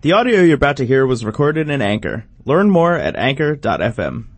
The audio you're about to hear was recorded in Anchor. Learn more at anchor.fm.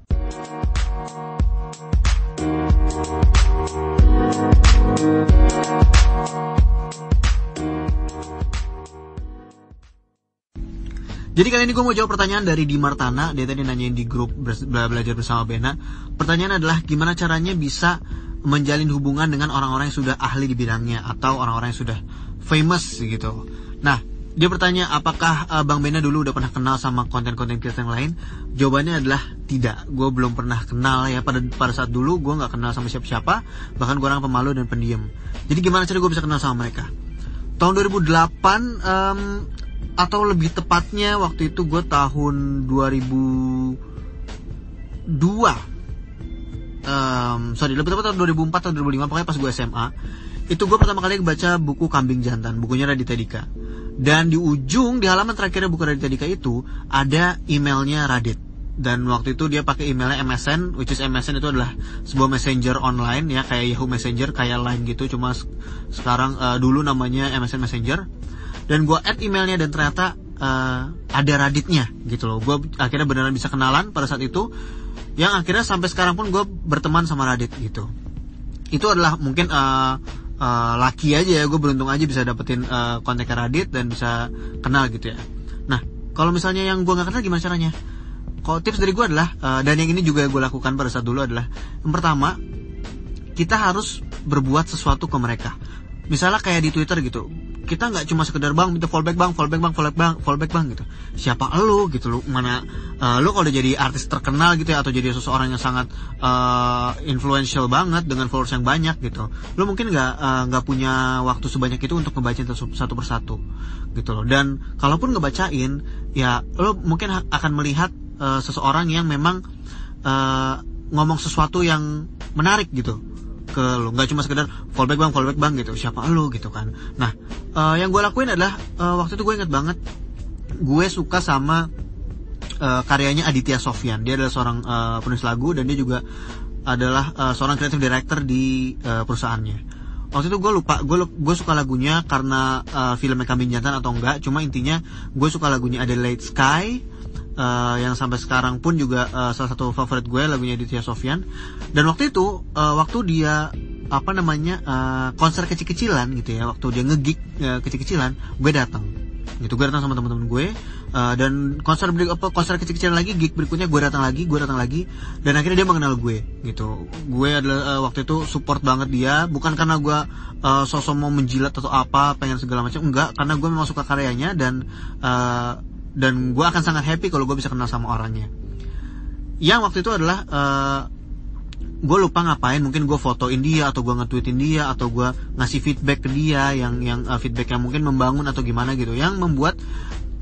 Jadi kali ini gue mau jawab pertanyaan dari Di Martana Dia tadi nanyain di grup belajar bersama Bena Pertanyaan adalah gimana caranya bisa menjalin hubungan dengan orang-orang yang sudah ahli di bidangnya Atau orang-orang yang sudah famous gitu Nah dia bertanya apakah uh, Bang Bena dulu udah pernah kenal sama konten-konten kreator yang lain? Jawabannya adalah tidak. Gue belum pernah kenal ya. Pada pada saat dulu gue nggak kenal sama siapa-siapa. Bahkan gue orang pemalu dan pendiam. Jadi gimana cara gue bisa kenal sama mereka? Tahun 2008 em, atau lebih tepatnya waktu itu gue tahun 2002 Em, sorry lebih tepat tahun 2004 atau 2005 pokoknya pas gue SMA itu gue pertama kali baca buku Kambing Jantan bukunya Raditya Dika dan di ujung di halaman terakhirnya buku Raditya Dika itu ada emailnya Radit. Dan waktu itu dia pakai emailnya MSN which is MSN itu adalah sebuah messenger online ya kayak Yahoo Messenger kayak Line gitu. Cuma se- sekarang eh, dulu namanya MSN Messenger. Dan gue add emailnya dan ternyata eh, ada Raditnya gitu loh. Gue akhirnya beneran bisa kenalan pada saat itu. Yang akhirnya sampai sekarang pun gue berteman sama Radit gitu. Itu adalah mungkin uh, uh, laki aja ya gue beruntung aja bisa dapetin uh, kontak Radit dan bisa kenal gitu ya. Nah kalau misalnya yang gue nggak kenal gimana caranya? Kalau tips dari gue adalah uh, dan yang ini juga gue lakukan pada saat dulu adalah yang pertama kita harus berbuat sesuatu ke mereka misalnya kayak di Twitter gitu kita nggak cuma sekedar bang minta fallback bang fallback bang fallback bang fallback bang gitu. Siapa lu gitu lu mana uh, lu kalau jadi artis terkenal gitu ya atau jadi seseorang yang sangat uh, influential banget dengan followers yang banyak gitu lu mungkin nggak uh, nggak punya waktu sebanyak itu untuk ngebacain satu satu persatu gitu loh. Dan kalaupun ngebacain ya lu mungkin akan melihat uh, seseorang yang memang uh, ngomong sesuatu yang menarik gitu ke lu. Nggak cuma sekedar fallback bang fallback bang gitu. Siapa lu? gitu kan. Nah eh, yang gue lakuin adalah eh, waktu itu gue inget banget gue suka sama eh, karyanya Aditya Sofyan. Dia adalah seorang eh, penulis lagu dan dia juga adalah eh, seorang creative director di eh, perusahaannya. Waktu itu gue lupa gue gue suka lagunya karena eh, filmnya Kambing Jantan atau enggak. Cuma intinya gue suka lagunya Adelaide Sky eh, yang sampai sekarang pun juga eh, salah satu favorit gue lagunya Aditya Sofyan. Dan waktu itu eh, waktu dia apa namanya eh, konser kecil-kecilan gitu ya waktu dia ngegig eh, kecil-kecilan gue datang. Gitu gue datang sama teman-teman gue eh, dan konser beri- apa konser kecil-kecilan lagi gig berikutnya gue datang lagi gue datang lagi dan akhirnya dia mengenal gue gitu. Gue adalah eh, waktu itu support banget dia bukan karena gue eh, sosok mau menjilat atau apa pengen segala macam enggak karena gue memang suka karyanya dan dan gue akan sangat happy kalau gue bisa kenal sama orangnya. Yang waktu itu adalah eh, gue lupa ngapain. Mungkin gue fotoin dia atau gue nge-tweetin dia atau gue ngasih feedback ke dia yang yang uh, feedback yang mungkin membangun atau gimana gitu. Yang membuat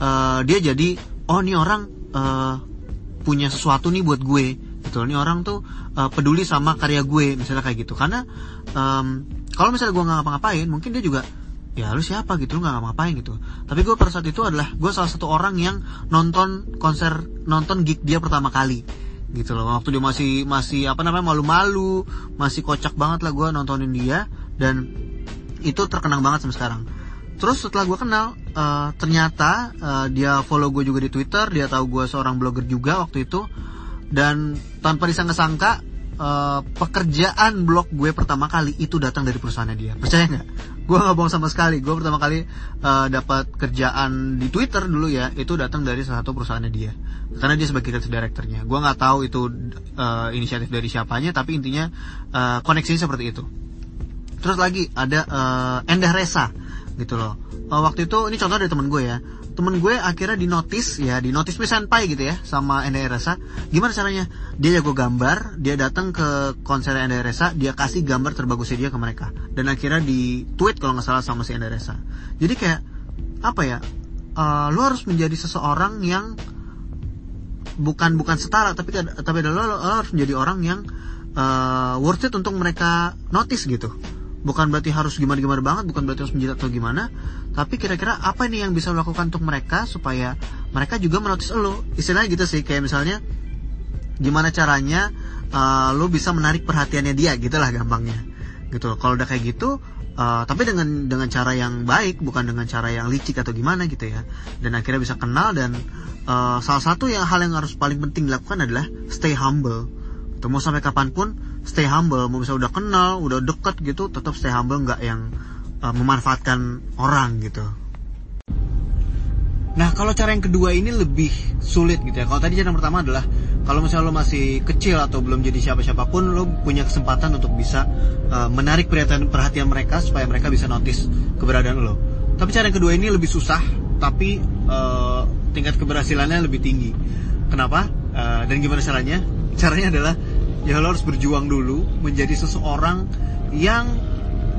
uh, dia jadi oh ini orang uh, punya sesuatu nih buat gue. Gitu ini orang tuh uh, peduli sama karya gue. Misalnya kayak gitu. Karena um, kalau misalnya gue nggak ngapa-ngapain mungkin dia juga ya lu siapa gitu? Lu nggak ngapa-ngapain gitu. Tapi gue pada saat itu adalah gue salah satu orang yang nonton konser nonton gig dia pertama kali. Gitu loh. Waktu dia masih masih apa namanya malu-malu masih kocak banget lah gue nontonin dia. Dan itu terkenang banget sampai sekarang. Terus setelah gue kenal eh, ternyata eh, dia follow gue juga di twitter. Dia tahu gue seorang blogger juga waktu itu. Dan tanpa disangka-sangka eh, pekerjaan blog gue pertama kali itu datang dari perusahaannya dia. Percaya nggak? Gue nggak bohong sama sekali. Gue pertama kali eh, dapat kerjaan di twitter dulu ya itu datang dari salah satu perusahaannya dia. Karena dia sebagai creative directornya. Gue nggak tahu itu eh, inisiatif dari siapanya tapi intinya eh, koneksinya seperti itu. Terus lagi ada eh, Endah Resa gitu loh. Eh, waktu itu ini contoh dari temen gue ya. Temen gue akhirnya di notice ya di notice Senpai gitu ya sama Endah Resa. Gimana caranya? Dia jago gambar dia datang ke konser Endah Resa dia kasih gambar terbagusnya dia ke mereka. Dan akhirnya di tweet kalau nggak salah sama si Endah Resa. Jadi kayak apa ya eh, lu harus menjadi seseorang yang bukan bukan setara tapi tapi lo, lo harus menjadi orang yang uh, worth it untuk mereka notice gitu bukan berarti harus gimana gimana banget bukan berarti harus menjilat atau gimana tapi kira-kira apa nih yang bisa lo lakukan untuk mereka supaya mereka juga menotis lo istilahnya gitu sih kayak misalnya gimana caranya uh, lo bisa menarik perhatiannya dia gitulah gampangnya. Gitu kalau udah kayak gitu uh, tapi dengan dengan cara yang baik bukan dengan cara yang licik atau gimana gitu ya. Dan akhirnya bisa kenal dan uh, salah satu yang hal yang harus paling penting dilakukan adalah stay humble. Gitu. mau sampai kapan pun stay humble mau bisa udah kenal udah deket gitu tetap stay humble nggak yang uh, memanfaatkan orang gitu Nah, kalau cara yang kedua ini lebih sulit gitu ya. Kalau tadi cara yang pertama adalah kalau misalnya lo masih kecil atau belum jadi siapa-siapa pun lo punya kesempatan untuk bisa uh, menarik perhatian perhatian mereka supaya mereka bisa notice keberadaan lo. Tapi cara yang kedua ini lebih susah, tapi uh, tingkat keberhasilannya lebih tinggi. Kenapa? Uh, dan gimana caranya? Caranya adalah ya lo harus berjuang dulu menjadi seseorang yang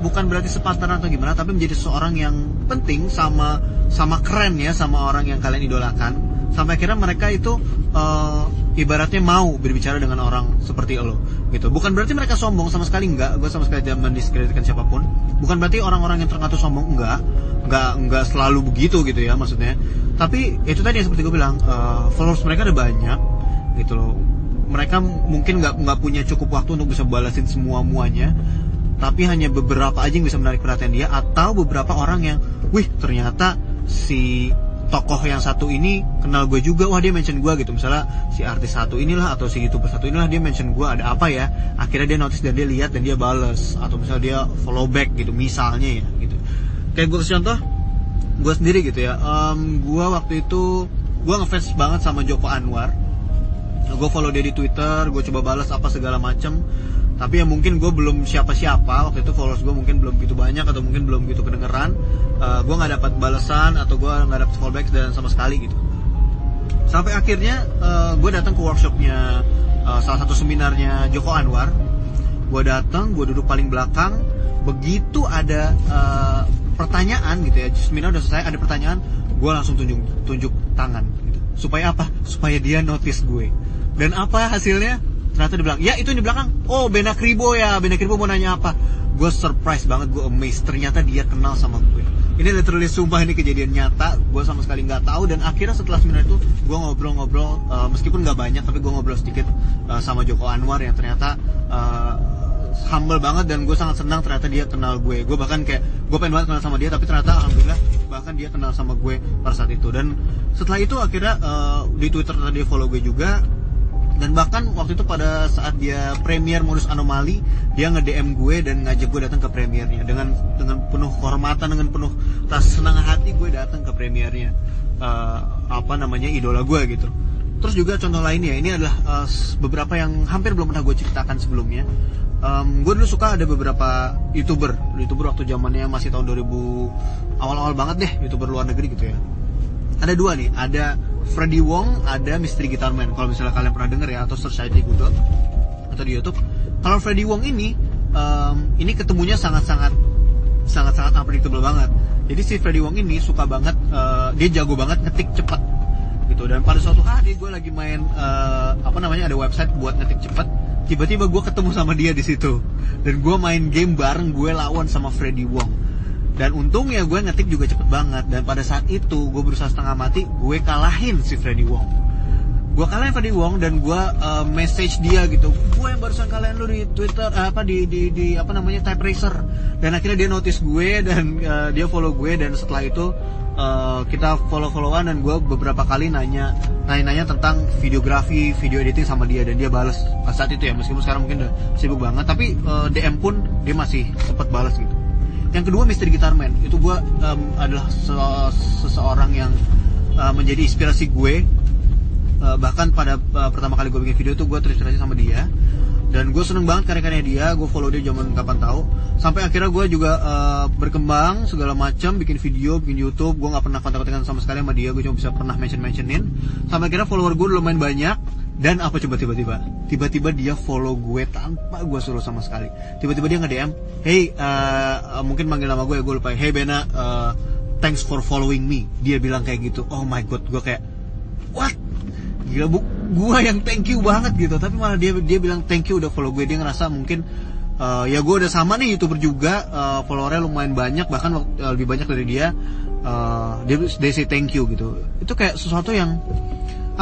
bukan berarti sepantaran atau gimana tapi menjadi seseorang yang penting sama sama keren ya sama orang yang kalian idolakan. Sampai akhirnya mereka itu uh, ibaratnya mau berbicara dengan orang seperti lo gitu. Bukan berarti mereka sombong sama sekali enggak. Gue sama sekali tidak mendiskreditkan siapa pun. Bukan berarti orang-orang yang terngatur sombong enggak. Enggak enggak selalu begitu gitu ya maksudnya. Tapi itu tadi yang seperti gue bilang uh, followers mereka ada banyak gitu loh mereka mungkin nggak nggak punya cukup waktu untuk bisa balasin semua muanya tapi hanya beberapa aja yang bisa menarik perhatian dia atau beberapa orang yang wih ternyata si tokoh yang satu ini kenal gue juga wah dia mention gue gitu. Misalnya si artis satu inilah atau si youtuber satu inilah dia mention gue ada apa ya? Akhirnya dia notice dan dia lihat dan dia bales atau misalnya dia follow back gitu misalnya ya gitu. Kayak gue contoh gue sendiri gitu ya. Um, gue waktu itu gue ngefans banget sama Joko Anwar gue follow dia di Twitter gue coba balas apa segala macem. Tapi ya mungkin gue belum siapa-siapa waktu itu followers gue mungkin belum gitu banyak atau mungkin belum gitu kedengeran. Uh, gue nggak dapat balasan atau gue nggak dapat fallback dan sama sekali gitu. Sampai akhirnya uh, gue datang ke workshopnya uh, salah satu seminarnya Joko Anwar. Gue datang gue duduk paling belakang. Begitu ada uh, pertanyaan gitu ya seminar udah selesai ada pertanyaan gue langsung tunjuk tunjuk tangan gitu. supaya apa? Supaya dia notice gue dan apa hasilnya? Ternyata dia bilang ya itu di belakang. Oh Benak Ribo ya. Benak Ribo mau nanya apa? Gue surprise banget gue amazed. Ternyata dia kenal sama gue. Ini literally sumpah ini kejadian nyata. Gue sama sekali nggak tahu. Dan akhirnya setelah seminar itu gue ngobrol-ngobrol uh, meskipun nggak banyak tapi gue ngobrol sedikit uh, sama Joko Anwar yang ternyata uh, humble banget dan gue sangat senang ternyata dia kenal gue. Gue bahkan kayak gue pengen banget kenal sama dia tapi ternyata alhamdulillah bahkan dia kenal sama gue pada saat itu. Dan setelah itu akhirnya uh, di Twitter dia follow gue juga dan bahkan waktu itu pada saat dia premier modus anomali dia nge DM gue dan ngajak gue datang ke premiernya. Dengan dengan penuh kehormatan dengan penuh rasa senang hati gue datang ke premiernya. Uh, apa namanya idola gue gitu. Terus juga contoh lainnya ini adalah uh, beberapa yang hampir belum pernah gue ceritakan sebelumnya. Um, gue dulu suka ada beberapa youtuber. Youtuber waktu zamannya masih tahun 2000 awal-awal banget deh youtuber luar negeri gitu ya. Ada dua nih ada Freddy Wong ada Mystery Guitar Man. Kalau misalnya kalian pernah denger ya atau search aja di Google atau di YouTube. Kalau Freddy Wong ini um, ini ketemunya sangat-sangat sangat-sangat unpredictable banget. Jadi si Freddy Wong ini suka banget uh, dia jago banget ngetik cepat gitu. Dan pada suatu hari gue lagi main uh, apa namanya ada website buat ngetik cepat tiba-tiba gue ketemu sama dia di situ. Dan gue main game bareng gue lawan sama Freddy Wong dan untungnya gue ngetik juga cepet banget. Dan pada saat itu gue berusaha setengah mati gue kalahin si Freddy Wong. Gue kalahin Freddy Wong dan gue uh, message dia gitu. Gue yang barusan kalian lu di Twitter uh, apa di, di di apa namanya type racer dan akhirnya dia notice gue dan uh, dia follow gue. Dan setelah itu uh, kita follow followan dan gue beberapa kali nanya nanya nanya tentang videografi video editing sama dia. Dan dia balas saat itu ya meskipun sekarang mungkin udah sibuk banget. Tapi uh, DM pun dia masih sempat balas gitu yang kedua Mister Guitarman itu gue um, adalah se seseorang yang uh, menjadi inspirasi gue. Uh, bahkan pada uh, pertama kali gue bikin video itu gue terinspirasi sama dia. Dan gue seneng banget karya-karya dia. Gue follow dia zaman kapan tahu. Sampai akhirnya gue juga uh, berkembang segala macam bikin video bikin YouTube. Gue nggak pernah kontak-kontakan sama sekali sama dia. Gue cuma bisa pernah mention mentionin sampai akhirnya follower gue lumayan banyak dan apa coba tiba-tiba? Tiba-tiba dia follow gue tanpa gue suruh sama sekali. Tiba-tiba dia nge-DM, "Hey, uh, mungkin manggil nama gue ya, gue lupa. Hey Bena, uh, thanks for following me." Dia bilang kayak gitu. Oh my god, gue kayak what? Gila bu, gue yang thank you banget gitu. Tapi malah dia dia bilang thank you udah follow gue. Dia ngerasa mungkin uh, ya gue udah sama nih youtuber juga, uh, followernya lumayan banyak, bahkan lebih banyak dari dia. Uh, dia dia say thank you gitu. Itu kayak sesuatu yang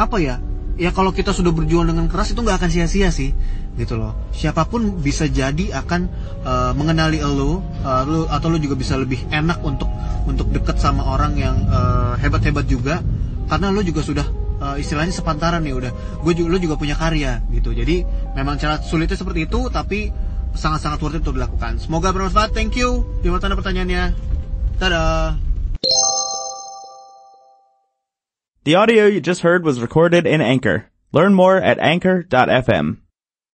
apa ya? Ya kalau kita sudah berjuang dengan keras itu nggak akan sia-sia sih gitu loh. Siapa pun bisa jadi akan uh, mengenali lo uh, lo atau lo juga bisa lebih enak untuk untuk deket sama orang yang uh, hebat-hebat juga. Karena lo juga sudah uh, istilahnya sepantaran nih udah. Gue juga lo juga punya karya gitu. Jadi memang cara sulitnya seperti itu tapi sangat-sangat worth it untuk dilakukan. Semoga bermanfaat. Thank you. Gimana tanda pertanyaannya? Dadah The audio you just heard was recorded in Anchor. Learn more at anchor.fm.